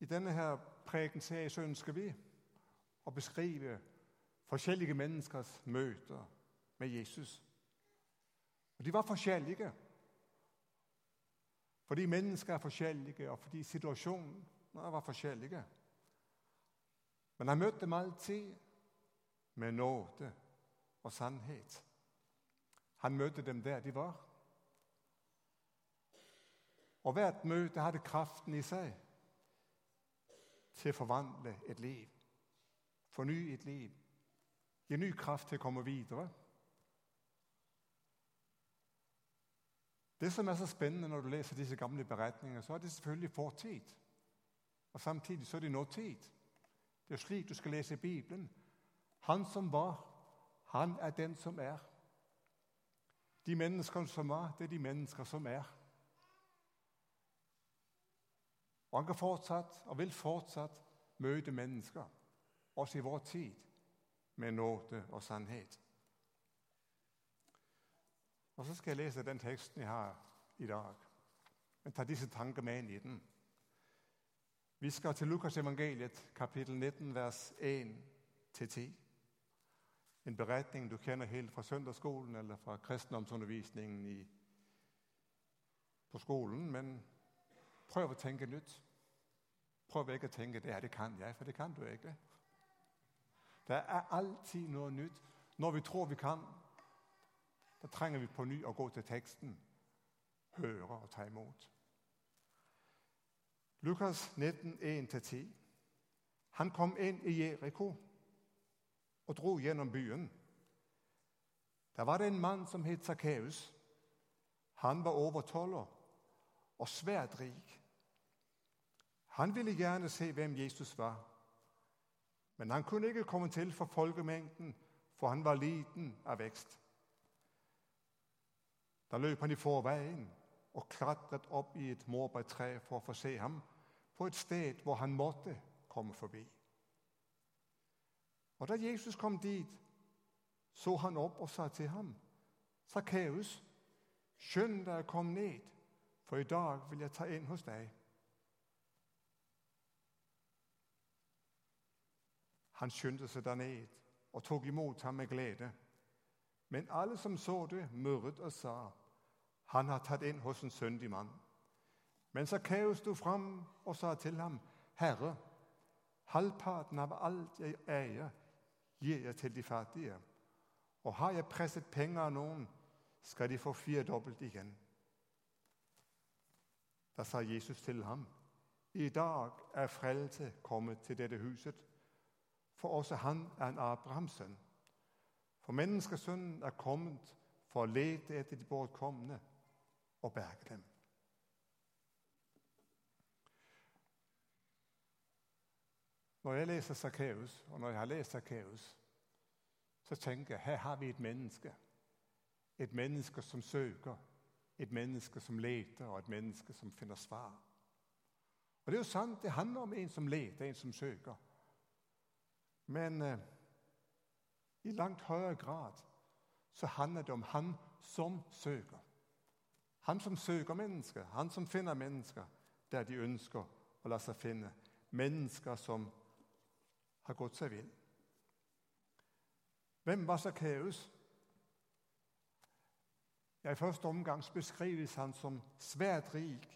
I denne her prækenserie så ønsker vi at beskrive forskjellige menneskers møter med Jesus. Og de var forskjellige. Fordi mennesker er forskjellige, og fordi situasjonen var forskjellige. Men han møtte dem alltid med nåde og sannhet. Han møtte dem der de var. Og hvert møte hadde kraften i seg til å forvandle et liv. Forny et liv. Gi ny kraft til å komme videre. Det som er så spennende når du leser disse gamle beretningene, så er det selvfølgelig fortid. Og samtidig så er det nåtid. Det er slik du skal lese Bibelen. Han som var, han er den som er. De menneskene som var, det er de mennesker som er. Og han kan fortsatt, og vil fortsatt, møte mennesker, også i vår tid, med nåde og sannhet. Og så skal jeg lese den teksten jeg har i dag. Men ta disse tanker med inn i den. Vi skal til Lukas evangeliet, kapittel 19, vers 1-10. En beretning du kjenner helt fra søndagsskolen eller fra kristendomsundervisningen i, på skolen. Men prøv å tenke nytt. Prøv ikke å tenke det, her, det kan jeg, for det kan du ikke. Det er alltid noe nytt. Når vi tror vi kan, da trenger vi på ny å gå til teksten, høre og ta imot. Lukas 19, 1-10. Han kom inn i Jeriko og dro gjennom byen. Der var det en mann som het Sakkeus. Han var over tolv år og svært rik. Han ville gjerne se hvem Jesus var. Men han kunne ikke komme til for folkemengden, for han var liten av vekst. Da løp han i forveien og klatret opp i et morbærtre for å få se ham på et sted hvor han måtte komme forbi. Og Da Jesus kom dit, så han opp og sa til ham, 'Sakkeus, skynd deg å komme ned, for i dag vil jeg ta inn hos deg.' Han skyndte seg der ned og tok imot ham med glede. Men alle som så det, murret og sa, 'Han har tatt inn hos en syndig mann.' Men Sakkeus sto fram og sa til ham, 'Herre, halvparten av alt jeg eier, gir jeg til de fattige.' 'Og har jeg presset penger av noen, skal de få firedobbelt igjen.' Da sa Jesus til ham, 'I dag er frelse kommet til dette huset.' For også han er en Abrahams sønn. For menneskesønnen er kommet for å lete etter de bortkomne og berge dem. Når jeg leser Sakkeus, og når jeg har lest Sakkeus, så tenker jeg her har vi et menneske. Et menneske som søker, et menneske som leter, og et menneske som finner svar. Og Det er jo sant, det handler om en som leter, en som søker. Men eh, i langt høyere grad så handler det om han som søker. Han som søker mennesker, han som finner mennesker der de ønsker å la seg finne. Mennesker som har gått seg vill. Hvem var Sakkeus? Ja, I første omgang beskrives han som svært rik.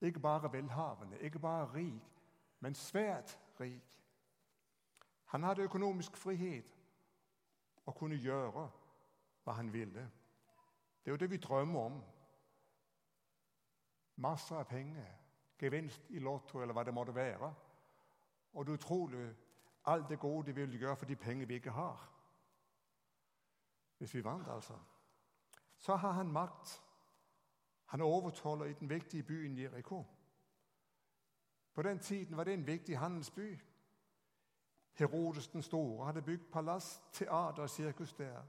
Ikke bare velhavende, ikke bare rik, men svært rik. Han hadde økonomisk frihet og kunne gjøre hva han ville. Det er jo det vi drømmer om. Masser av penger, gevinst i Lotto eller hva det måtte være. Og det utrolig alt det gode vi vil gjøre for de penger vi ikke har. Hvis vi vant, altså. Så har han makt. Han overtaler i den viktige byen Jeriko. På den tiden var det en viktig handelsby. Herodes den store hadde bygd palass, teater og sirkus der.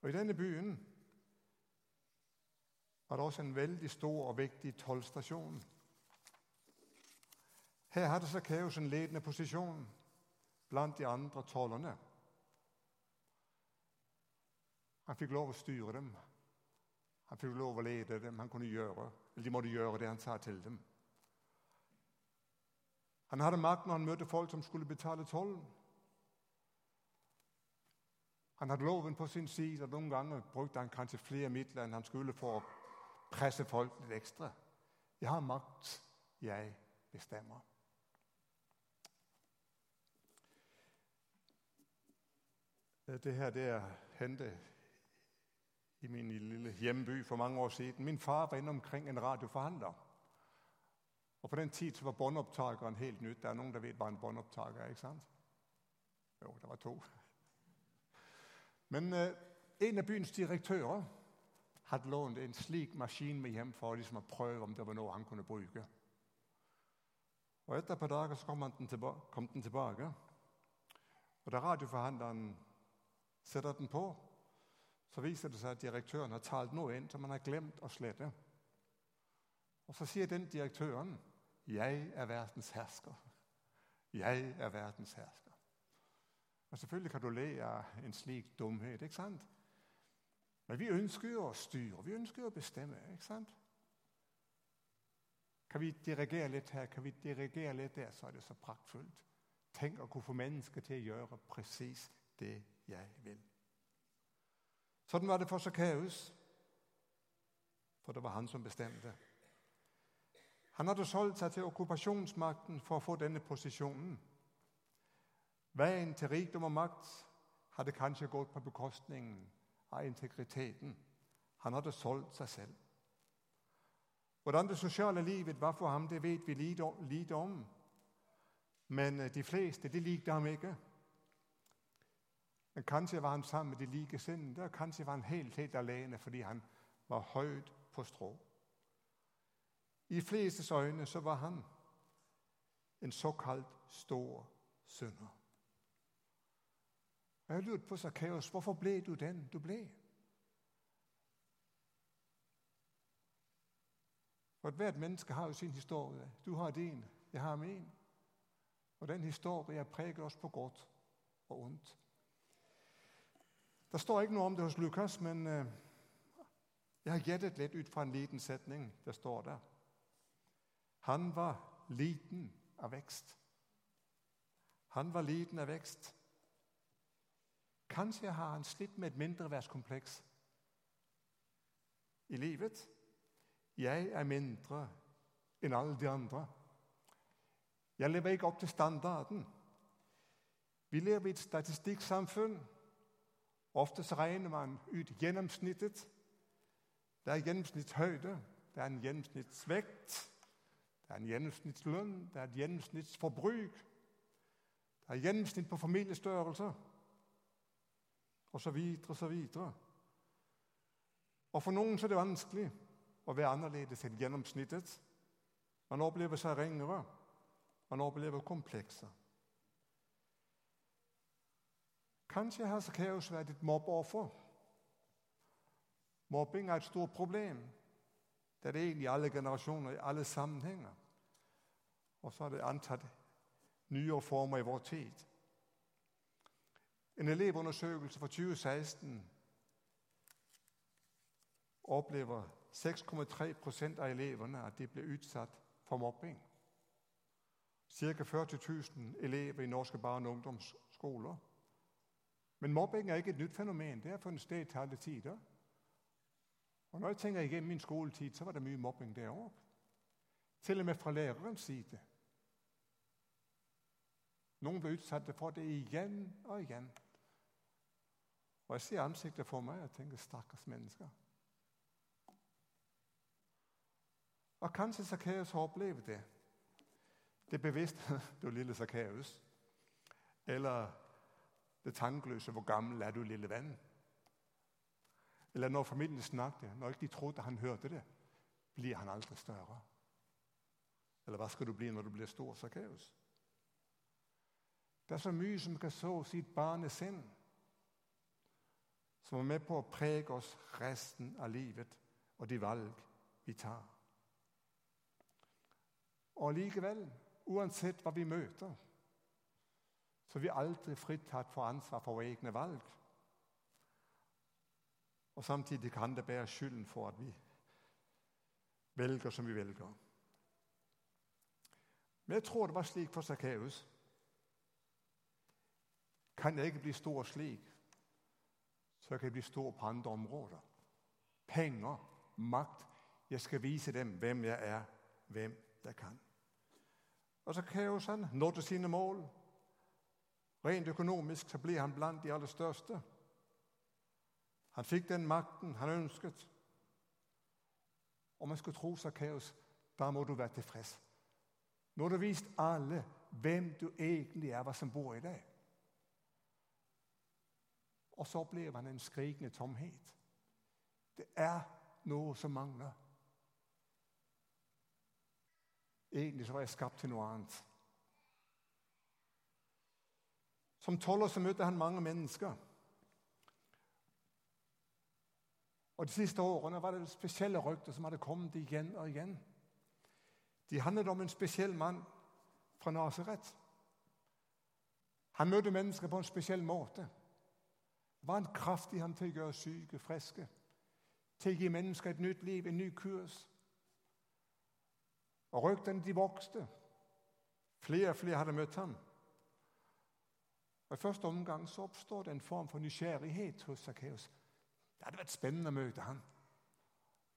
Og I denne byen var det også en veldig stor og viktig tollstasjon. Her hadde Sakkeus en ledende posisjon blant de andre tollerne. Han fikk lov å styre dem. Han fikk lov å lede dem. Han kunne gjøre de måtte gjøre det han sa til dem. Han hadde makt når han møtte folk som skulle betale tollen. Han hadde loven på sin side, og noen ganger brukte han kanskje flere midler enn han skulle for å presse folk litt ekstra. Jeg har makt. Jeg bestemmer. Det her det hendte i min lille hjemby for mange år siden. Min far var inne omkring en radioforhandler. Og På den tid så var båndopptakeren helt nytt. Det er noen som vet hva en båndopptaker er? ikke sant? Jo, det var to. Men eh, en av byens direktører hadde lånt en slik maskin med hjem for liksom å prøve om det var noe han kunne bruke. Og Etter et par dager så kom, den, tilbake, kom den tilbake. Og Da radioforhandleren setter den på, så viser det seg at direktøren har talt noe inn som han har glemt å slette. Og Så sier den direktøren 'Jeg er verdens hersker'. Jeg er verdens hersker. Og Selvfølgelig kan du le av en slik dumhet, ikke sant? Men vi ønsker jo å styre, vi ønsker jo å bestemme. ikke sant? Kan vi dirigere litt her, kan vi dirigere litt der, så er det så praktfullt. Tenk å kunne få mennesker til å gjøre presis det jeg vil. Sånn var det for Sakkeus, for det var han som bestemte. Han hadde solgt seg til okkupasjonsmakten for å få denne posisjonen. Veien til rikdom og makt hadde kanskje gått på bekostningen av integriteten. Han hadde solgt seg selv. Hvordan det sosiale livet var for ham, det vet vi lite om. Men eh, de fleste de likte ham ikke. Men Kanskje var han sammen med de likesinnede, og kanskje var han helt, helt alene fordi han var høyt på strå. I flestes øyne så var han en såkalt stor synder. Jeg har lurt på Sakkeus, hvorfor ble du den du ble? For Hvert menneske har jo sin historie. Du har din, jeg har min. Og den historien preger oss på godt og ondt. Der står ikke noe om det hos Lukas, men eh, jeg har gjettet litt ut fra en liten setning. Det står der. Han var liten av vekst. Han var liten av vekst. Kanskje har han slitt med et mindreverdskompleks i livet. Jeg er mindre enn alle de andre. Jeg lever ikke opp til standarden. Vi lever i et statistikksamfunn. Ofte så regner man ut gjennomsnittet. Det er gjennomsnittshøyde, det er en gjennomsnittsvekt, det er en gjennomsnittslønn, det er et gjennomsnittsforbruk. Det er gjennomsnitt på familiestørrelse så videre. Og For noen så er det vanskelig å være annerledes enn gjennomsnittet. Man opplever seg rengere, man opplever komplekser. Kanskje har Sakkeus vært et mobbeoffer. Mobbing er et stort problem. Det er det egentlig i alle generasjoner, i alle sammenhenger. Og så har det antatt nye former i vår tid. En elevundersøkelse fra 2016 opplever 6,3% av elevene at de blir utsatt for mobbing. Ca. 40 000 elever i norske barne- og ungdomsskoler. Men mobbing er ikke et nytt fenomen. Det har funnet sted til alle tider. Og Når jeg tenker igjen min skoletid, så var det mye mobbing der òg. Til og med fra lærerens side. Noen ble utsatt for det igjen og igjen. Og jeg ser ansiktet for meg og tenker 'stakkars mennesker'. Og kanskje Sakkeus har opplevd det. Det bevisste du lille Sakkeus. Eller det tankeløse 'Hvor gammel er du, lille venn?' Eller når familien snakket, når ikke de trodde han hørte det, blir han aldri større. Eller hva skal du bli når du blir stor, Sakkeus? Det er så mye som kan så sitt barnesinn som er med på å prege oss resten av livet og de valg vi tar. Og likevel, uansett hva vi møter, så er vi aldri fritatt for ansvar for våre egne valg. Og Samtidig kan det bære skylden for at vi velger, som vi velger. Men jeg tror det var slik for Sakkeus. Kan jeg ikke bli stor slik, så kan jeg bli stor på andre områder. Penger, makt. Jeg skal vise dem hvem jeg er, hvem jeg kan. Og han nådde sine mål. Rent økonomisk så ble han blant de aller største. Han fikk den makten han ønsket. Om man skulle tro Sakkeus, da må du være tilfreds. Nå har du vist alle hvem du egentlig er, hva som bor i deg. Og så opplever han en skrikende tomhet. Det er noe som mangler. Egentlig så var jeg skapt til noe annet. Som toller så møtte han mange mennesker. Og De siste årene var det spesielle røkter som hadde kommet igjen og igjen. De handlet om en spesiell mann fra Nasaret. Han møtte mennesker på en spesiell måte. Det var en kraft i ham til å gjøre syke friske, til å gi mennesker et nytt liv, en ny kurs. Og Røktene de vokste. Flere og flere hadde møtt ham. Og I første omgang så oppstår det en form for nysgjerrighet hos Sakkeus. Det hadde vært spennende å møte han.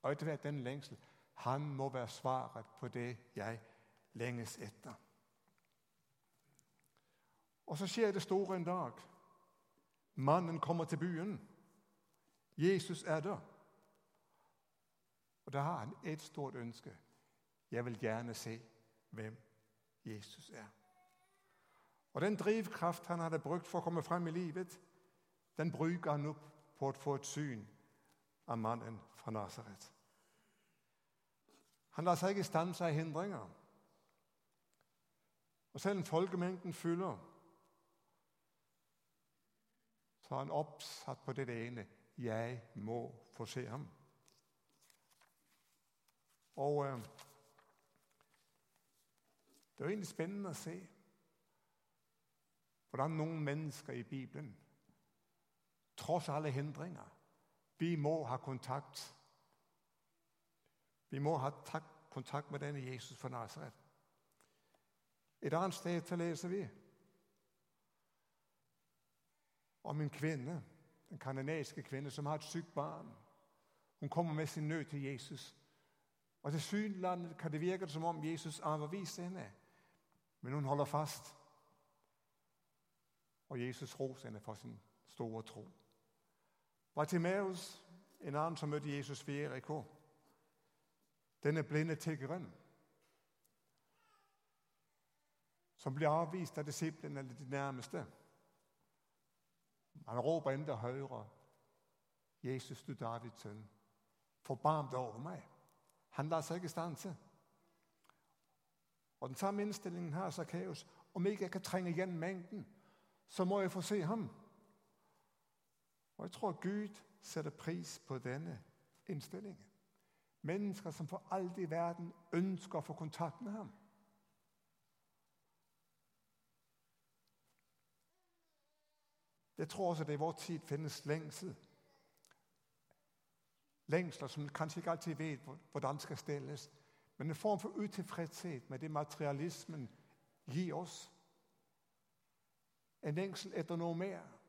Og etter hvert den lengsel. Han må være svaret på det jeg lenges etter. Og så skjer det store en dag. Mannen kommer til byen. Jesus er der. Og da har han et stort ønske. Jeg vil gjerne se hvem Jesus er. Og Den drivkraft han hadde brukt for å komme frem i livet, den bruker han opp på å få et syn av mannen fra Nasaret. Han lar seg ikke stanse av hindringer. Og selv om folkemengden fyller, så er han oppsatt på det ene jeg må få se ham. Og øh, det er egentlig spennende å se hvordan noen mennesker i Bibelen, tross alle hindringer Vi må ha kontakt. Vi må ha kontakt med denne Jesus fra Nasaret. Et annet sted til leser vi om en kvinne, en kanadiske kvinne som har et sykt barn. Hun kommer med sin nød til Jesus. Og Tilsynelatende kan det virke som om Jesus avviser henne. Men hun holder fast. Og Jesus roser henne for sin store tro. Bartimaeus, en annen som møtte Jesus ved Eriko, denne blinde tiggeren, som blir avvist av disiplene eller de nærmeste. Han råper enda høyere. 'Jesus, du Davids sønn, forbarm deg over meg.' Han lar seg ikke stanse. Og den samme innstillingen har Sakkeus. Om ikke jeg kan trenge igjen mengden, så må jeg få se ham. Og Jeg tror Gud setter pris på denne innstillingen. Mennesker som for alt i verden ønsker å få kontakt med ham. Jeg tror også det i vår tid finnes lengsel. Lengsler som kanskje ikke alltid vet hvordan skal stilles. Men en form for utilfredshet med det materialismen gir oss. En lengsel etter noe mer.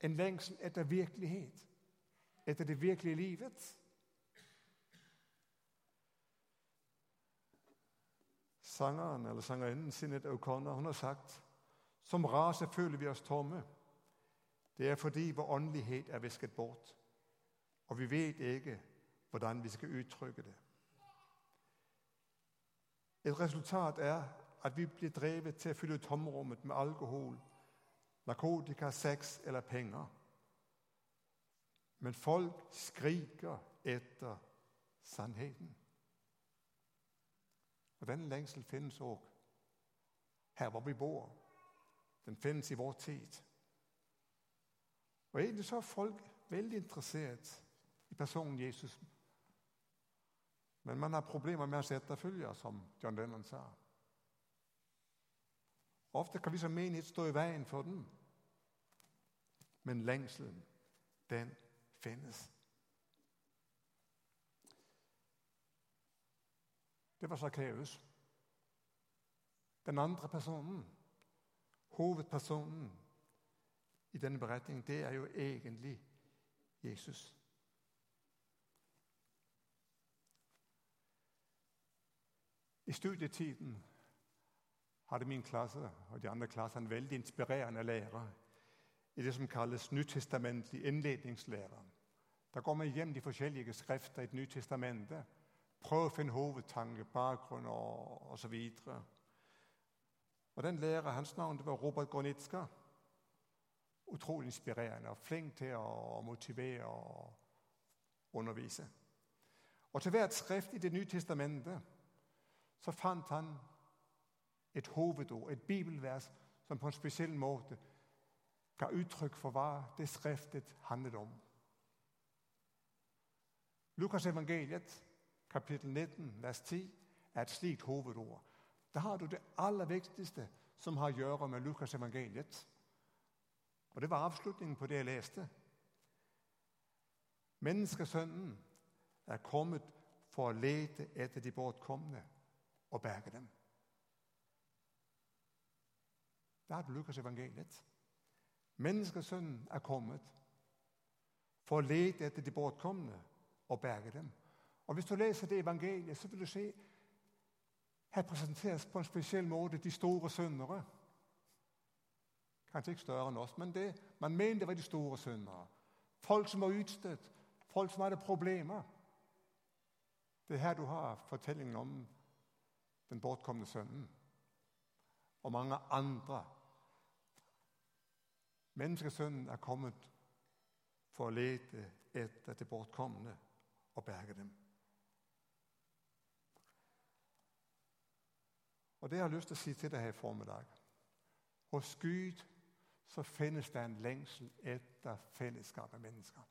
En lengsel etter virkelighet. Etter det virkelige livet. Sangeren eller sangerinnen Sinead O'Connor hun har sagt som rase føler vi oss tomme. Det er fordi vår åndelighet er visket bort, og vi vet ikke hvordan vi skal uttrykke det. Et resultat er at vi blir drevet til å fylle tomrommet med alkohol, narkotika, sex eller penger. Men folk skriker etter sannheten. Og Den lengsel finnes òg her hvor vi bor. Den finnes i vår tid. Og Egentlig så er folk veldig interessert i personen Jesus. Men man har problemer med å etterfølge, som John Lennon sa. Ofte kan vi som menighet stå i veien for den. Men lengselen, den finnes. det var Sakkeus. Den andre personen, hovedpersonen i denne beretningen, det er jo egentlig Jesus. I studietiden hadde min klasse og de andre klassene en veldig inspirerende lærer i det som kalles nytestamentlig innledningslære. Da går man hjem de forskjellige skrifter i Det nye testamentet. Prøver å finne hovedtanke, bakgrunn og osv. Og den lærer, hans navn var Robert Gornitska. Utrolig inspirerende og flink til å motivere og undervise. Og til hvert skrift i Det nye testamentet så fant han et hovedord, et bibelvers, som på en spesiell måte ga uttrykk for hva det skriftet handlet om. Lukas evangeliet, kapittel 19, vers 10, er et slikt hovedord. Da har du det aller viktigste som har å gjøre med Lukas evangeliet. Og Det var avslutningen på det jeg leste. Menneskesønnen er kommet for å lete etter de bortkomne og berge dem. Der er Lukas evangeliet. Menneskesønnen er kommet for å lete etter de bortkomne og berge dem. Og Hvis du leser det evangeliet, så vil du se her presenteres på en spesiell måte de store syndere. Kanskje ikke større enn oss, men det man mente var de store syndere. Folk som var utstøtt, folk som hadde problemer. Det er her du har fortellingen om den bortkomne sønnen. Og mange andre. Menneskesønnen er kommet for å lete etter det bortkomne og berge dem. Og Det jeg har lyst til å si til deg her i formiddag Hos Gud så finnes det en lengsel etter fellesskap med mennesker.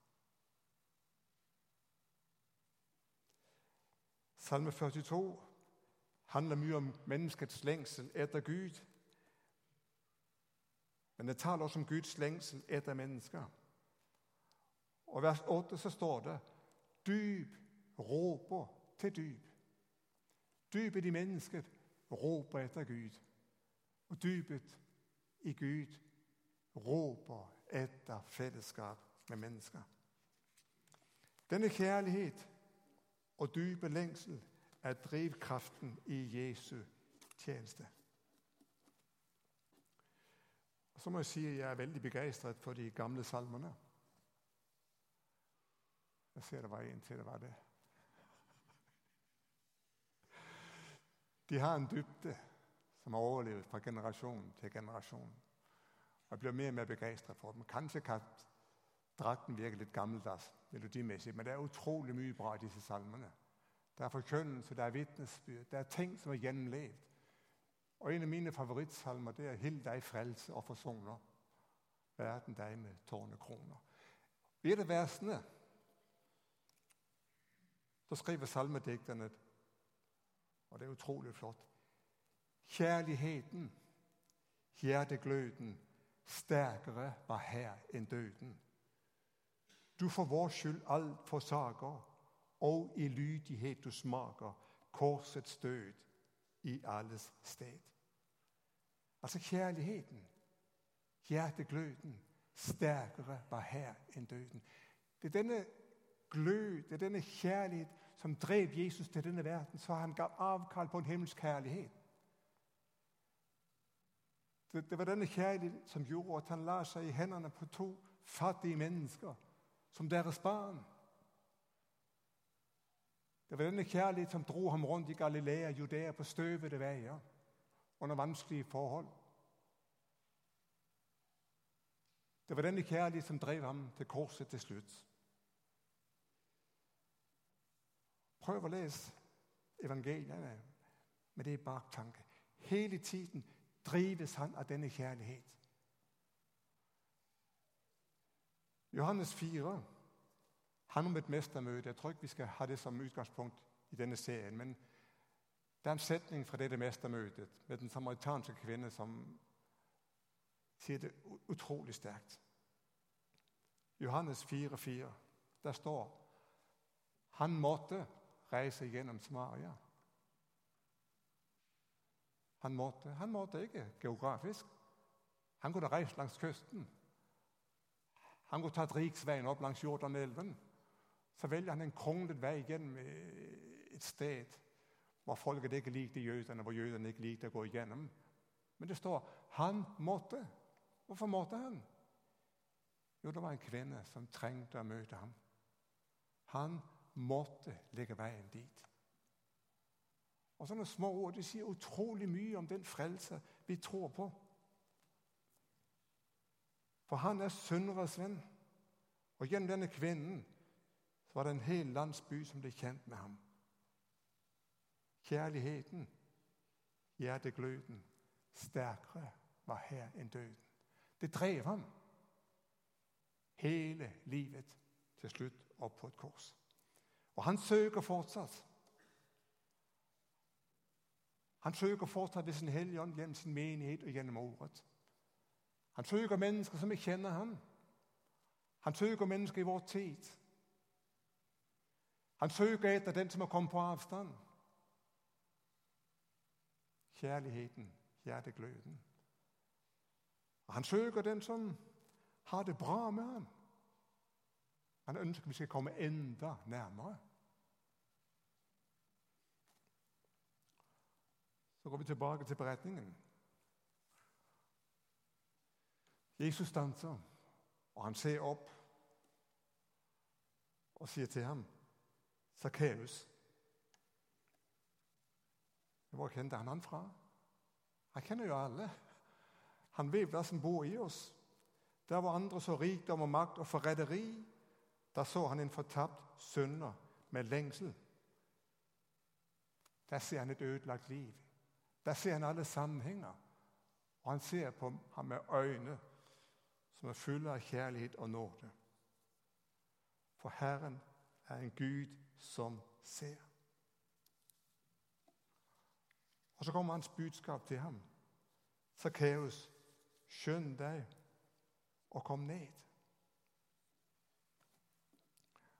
Salme 42 handler mye om menneskets lengsel etter Gud. Men det taler også om Guds lengsel etter mennesker. Og vers 8 så står det Dyp råper til dyp. Dypet i mennesket råper etter Gud. Og dypet i Gud råper etter fellesskap med mennesker. Denne kjærlighet og dype lengsel er drivkraften i Jesu tjeneste. Og så må jeg si jeg er veldig begeistret for de gamle salmene. Jeg ser det var en til det var det. De har en dybde som har overlevet fra generasjon til generasjon. Jeg blir mer og mer begeistret for dem. Kanskje kan drakten virke litt gammeldags melodimessig, men det er utrolig mye bra i disse salmene. Det er forkynnelse, det er vitnesbyrd, det er ting som er gjennomlevd. Og En av mine favorittsalmer det er 'Hill deg frelse og forsoner'. Verden deg med tårnekroner. I et av versene så skriver salmedikterne og det er utrolig flott Kjærligheten, hjertegløden, sterkere var her enn døden. Du for vår skyld alt forsaker og i lydighet du smaker korsets død i alles sted. Altså kjærligheten, hjertegløden, sterkere var her enn døden. Det er denne glød, det er denne kjærlighet som drev Jesus til denne verden, så han gav avkall på en himmelsk kjærlighet. Det, det var denne kjærlighet som gjorde at han la seg i hendene på to fattige mennesker som deres barn. Det var denne kjærlighet som dro ham rundt i Galilea, Judea, på støvete veier under vanskelige forhold. Det var denne kjærlighet som drev ham til korset til slutt. Prøv å lese evangeliene med det baktanke. Hele tiden drives han av denne kjærlighet. Johannes 4 handler om et mestermøte. Jeg tror ikke vi skal ha det som utgangspunkt i denne serien. Men det er en setning fra dette mestermøtet med den samaritanske kvinne som sier det utrolig sterkt. Johannes 4,4. Der står han måtte reise gjennom Samaria. han måtte. Han måtte ikke geografisk. Han kunne reist langs kysten. Han kunne tatt riksveien opp langs Jordanelven. Så velger han en kronglet vei gjennom et sted hvor folket ikke likte jødene, hvor jødene ikke likte å gå igjennom. Men det står han måtte. Hvorfor måtte han? Jo, det var en kvinne som trengte å møte ham. Han måtte legge veien dit. Og Sånne små ord de sier utrolig mye om den frelse vi tror på. For han er synderes venn. Og gjennom denne kvinnen var det en hel landsby som ble kjent med ham. Kjærligheten, hjertegløden, sterkere var her enn døden. Det drev ham hele livet til slutt opp på et kors. Og han søker fortsatt. Han søker fortsatt ved sin Hellige Ånd gjennom sin menighet og gjennom ordet. Han søker mennesker som ikke kjenner ham. Han søker mennesker i vår tid. Han søker etter den som har kommet på avstand. Kjærligheten, hjertegløden. Og han søker den som har det bra med ham. Han ønsker vi skal komme enda nærmere. Så går vi tilbake til beretningen. Jesus stanser, og han ser opp og sier til ham, 'Sakkeus' Hvor kjente han han fra? Han kjenner jo alle. Han vet hva som bor i oss. Der hvor andre så rikdom og makt og forræderi, der så han en fortapt synder med lengsel. Der ser han et ødelagt liv. Der ser han alle sammenhenger. Og han ser på ham med øyne som er fulle av kjærlighet og nåde. For Herren er en Gud som ser. Og så kommer hans budskap til ham. Sakkeus, skynd deg og kom ned.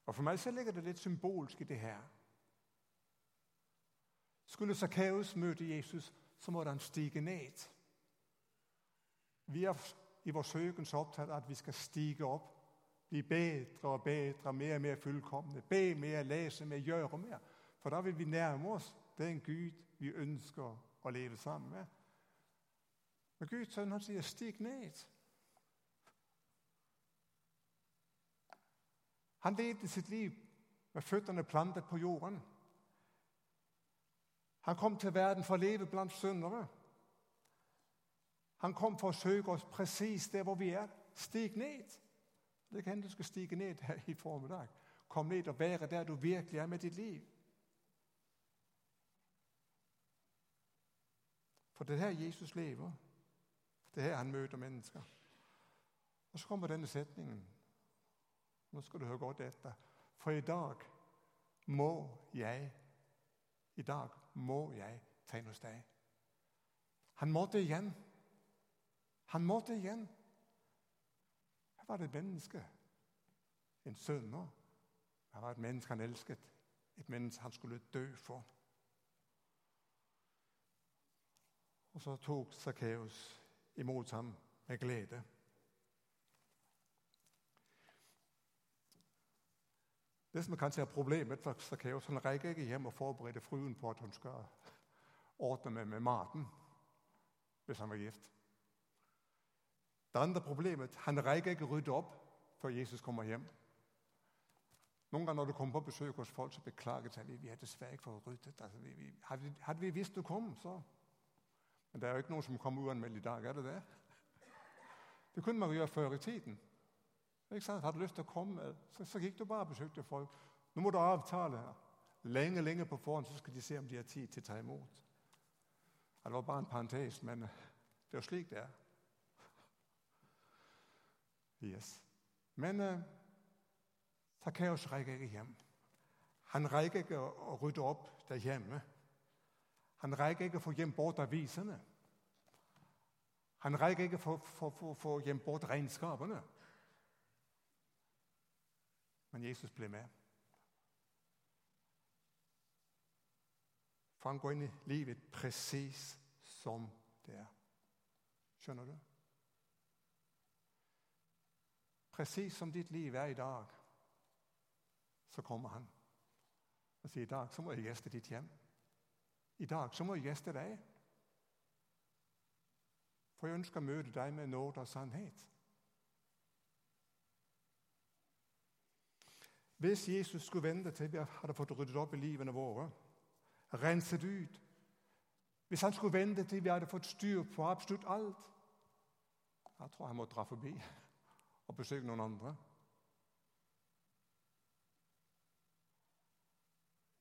Og For meg så ligger det litt symbolsk i det her. Skulle Sakkeus møte Jesus, så måtte han stige ned. Vi er i vår søken så opptatt av at vi skal stige opp. Bli bedre og bedre, mer og mer fullkomne. Be mer, lese mer, gjøre mer. For da vil vi nærme oss den Gud vi ønsker å leve sammen med. Men Guds sønn han sier 'stig ned'. Han levde sitt liv med føttene plantet på jorden. Han kom til verden for å leve blant syndere. Han kom for å søke oss presis der hvor vi er. Stig ned. Det kan hende du skal stige ned her i formiddag. Kom ned og være der du virkelig er med ditt liv. For det er her Jesus lever. Det er her han møter mennesker. Og så kommer denne setningen. Nå skal du høre godt etter. For i dag må jeg I dag må jeg tegne hos deg. Han måtte igjen. Han måtte igjen. Her var et menneske. En sønner. Her var et menneske han elsket. Et menneske han skulle dø for. Og så tok Sakkeus imot ham med glede. Det som kanskje er problemet for Sakkeus, han rekker ikke hjem og forbereder fruen på at hun skal ordne med, med maten hvis han var gift. Det andre problemet han rekker ikke rydde opp før Jesus kommer hjem. Noen ganger når du kommer på besøk hos folk, så beklager han. vi, er dessverre ikke fått ryddet. Altså, vi, vi, hadde, hadde vi visst du kom, så men det er jo ikke noen som kommer uanmeldt i dag, er det det? Det kunne man gjøre før i tiden. Ikke sant? Hadde lyst til å komme, så, så gikk du bare og besøkte folk. Nå må du avtale her. Lenge, lenge på forhånd, så skal de se om de har tid til å ta imot. Det var bare en parentes, men det er jo slik det er. Yes. Men uh, Sakkeus reiker ikke hjem. Han reiker ikke å, rydde opp der hjemme. Han reiker ikke å få gjemt bort avisene. Han reiker ikke å få gjemt bort regnskapene. Men Jesus ble med. For han går inn i livet presis som det er. Skjønner du? Presis som ditt liv er i dag, så kommer han og sier i dag så må jeg gjeste ditt hjem. I dag så må jeg gjeste deg. For jeg ønsker å møte deg med nåde og sannhet. Hvis Jesus skulle vente til vi hadde fått ryddet opp i livene våre, renset ut Hvis han skulle vente til vi hadde fått styr på absolutt alt Jeg tror han må dra forbi og besøke noen andre.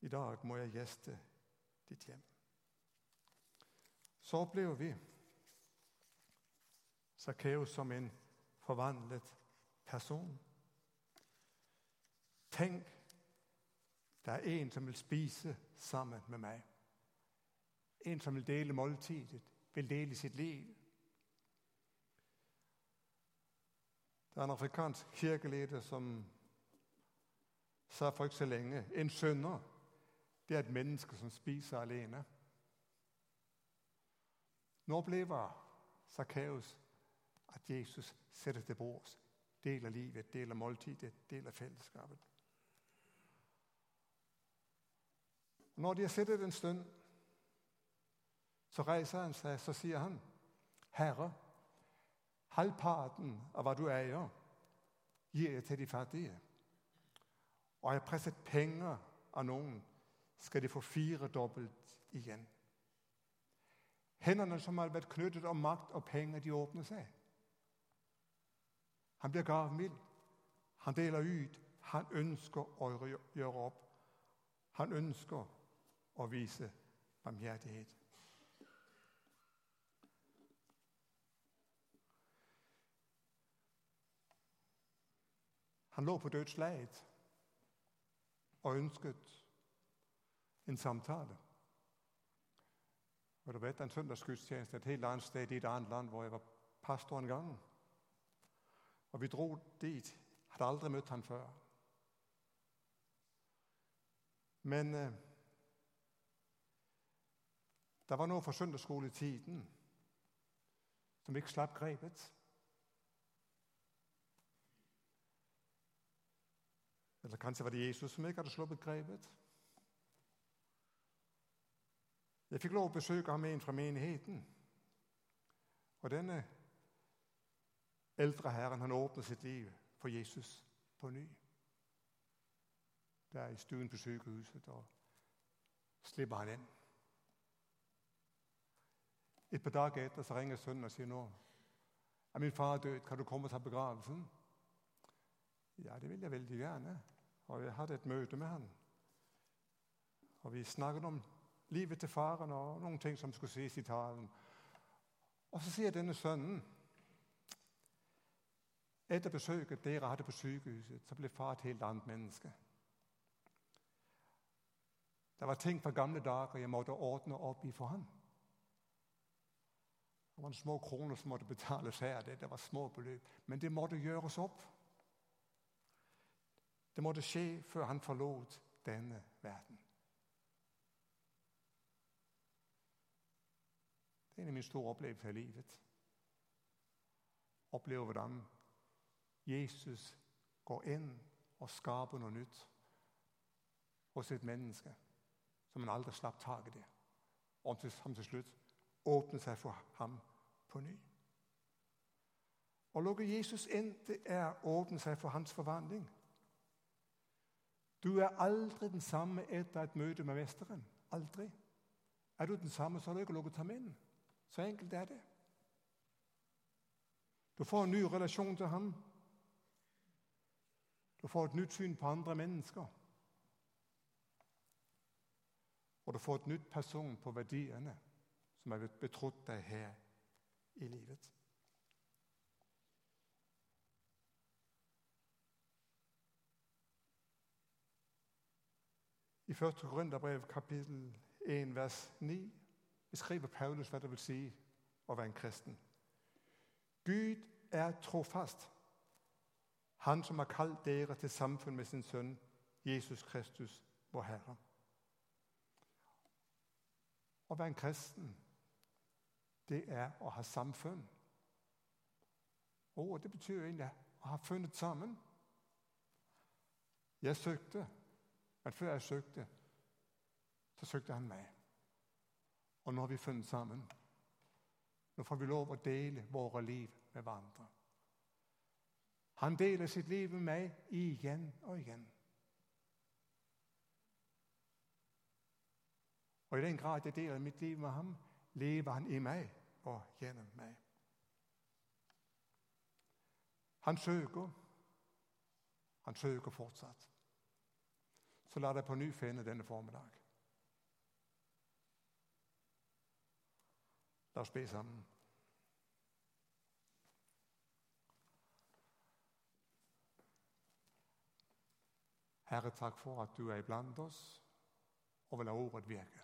I dag må jeg gjeste ditt hjem. Så opplever vi Sakkeus som en forvandlet person. Tenk, det er en som vil spise sammen med meg. En som vil dele måltidet, vil dele sitt liv. Det er en afrikansk kirkeleder som sa for ikke så lenge en synder det er et menneske som spiser alene. Nå opplever Sakkeus at Jesus setter til bords, deler livet, deler måltidet, deler fellesskapet. Når de har sittet en stund, så reiser han seg så sier han, 'Herre, halvparten av hva du eier, gir til de fattige.' 'Og har jeg presset penger av noen, skal de få firedobbelt igjen.' Hendene som har vært knyttet om makt og penger, de åpner seg. Han blir gavmild. Han deler ut. Han ønsker å gjøre opp. Han ønsker å vise barmhjertighet. Han lå på dødsleiet og ønsket en samtale. Og du vet, En søndagsgudstjeneste et helt annet sted i et annet land hvor jeg var pastor en gang. Og vi dro dit. Hadde aldri møtt han før. Men eh, det var noe fra søndagsskoletiden som ikke slapp grepet. Eller kanskje var det Jesus som ikke hadde sluppet grepet. Jeg fikk lov å besøke ham en fra menigheten. Og denne eldre herren han åpnet sitt liv for Jesus på ny. Der i stuen på sykehuset, og slipper han inn. Et par dager etter så ringer sønnen og sier nå er min far død, kan du komme og ta begravelsen? Ja, det vil jeg veldig gjerne. Og jeg hadde et møte med han. Og vi snakket om livet til faren og noen ting som skulle sies i talen. Og så sier denne sønnen etter besøket dere hadde på sykehuset, så ble far et helt annet menneske. Det var ting fra gamle dager jeg måtte ordne opp i for ham. Det var små kroner som måtte betales her. Det, det var små beløp. Men det måtte gjøres opp. Det måtte skje før han forlot denne verden. Det er en av mine store opplevelser i livet. Oppleve hvordan Jesus går inn og skaper noe nytt hos et menneske som han aldri slapp tak i det. Og som til slutt åpner seg for ham på ny. Å lukke Jesus inn, det er å åpne seg for hans forvandling. Du er aldri den samme etter et møte med Mesteren. Aldri. Er du den samme, så har du ikke lukket ham inn. Så enkelt er det. Du får en ny relasjon til ham. Du får et nytt syn på andre mennesker. Og du får et nytt person på verdiene som er betrodd deg her i livet. I 1. Korinterbrev kapittel 1 vers 9 beskriver Paulus hva det vil si å være en kristen. Gud er trofast, han som har kalt dere til samfunn med sin sønn Jesus Kristus, vår Herre. Å være en kristen det er å ha samfunn. Og det betyr egentlig å ha funnet sammen. Jeg søkte, men før jeg søkte, så søkte han meg. Og nå har vi funnet sammen. Nå får vi lov å dele våre liv med hverandre. Han deler sitt liv med meg igjen og igjen. Og i den grad jeg deler mitt liv med ham, lever han i meg og gjennom meg. Han søker. Han søker fortsatt. Så la deg på ny finne denne formiddag. La oss be sammen. Herre, takk for at du er iblant oss og vil ha ordet virke.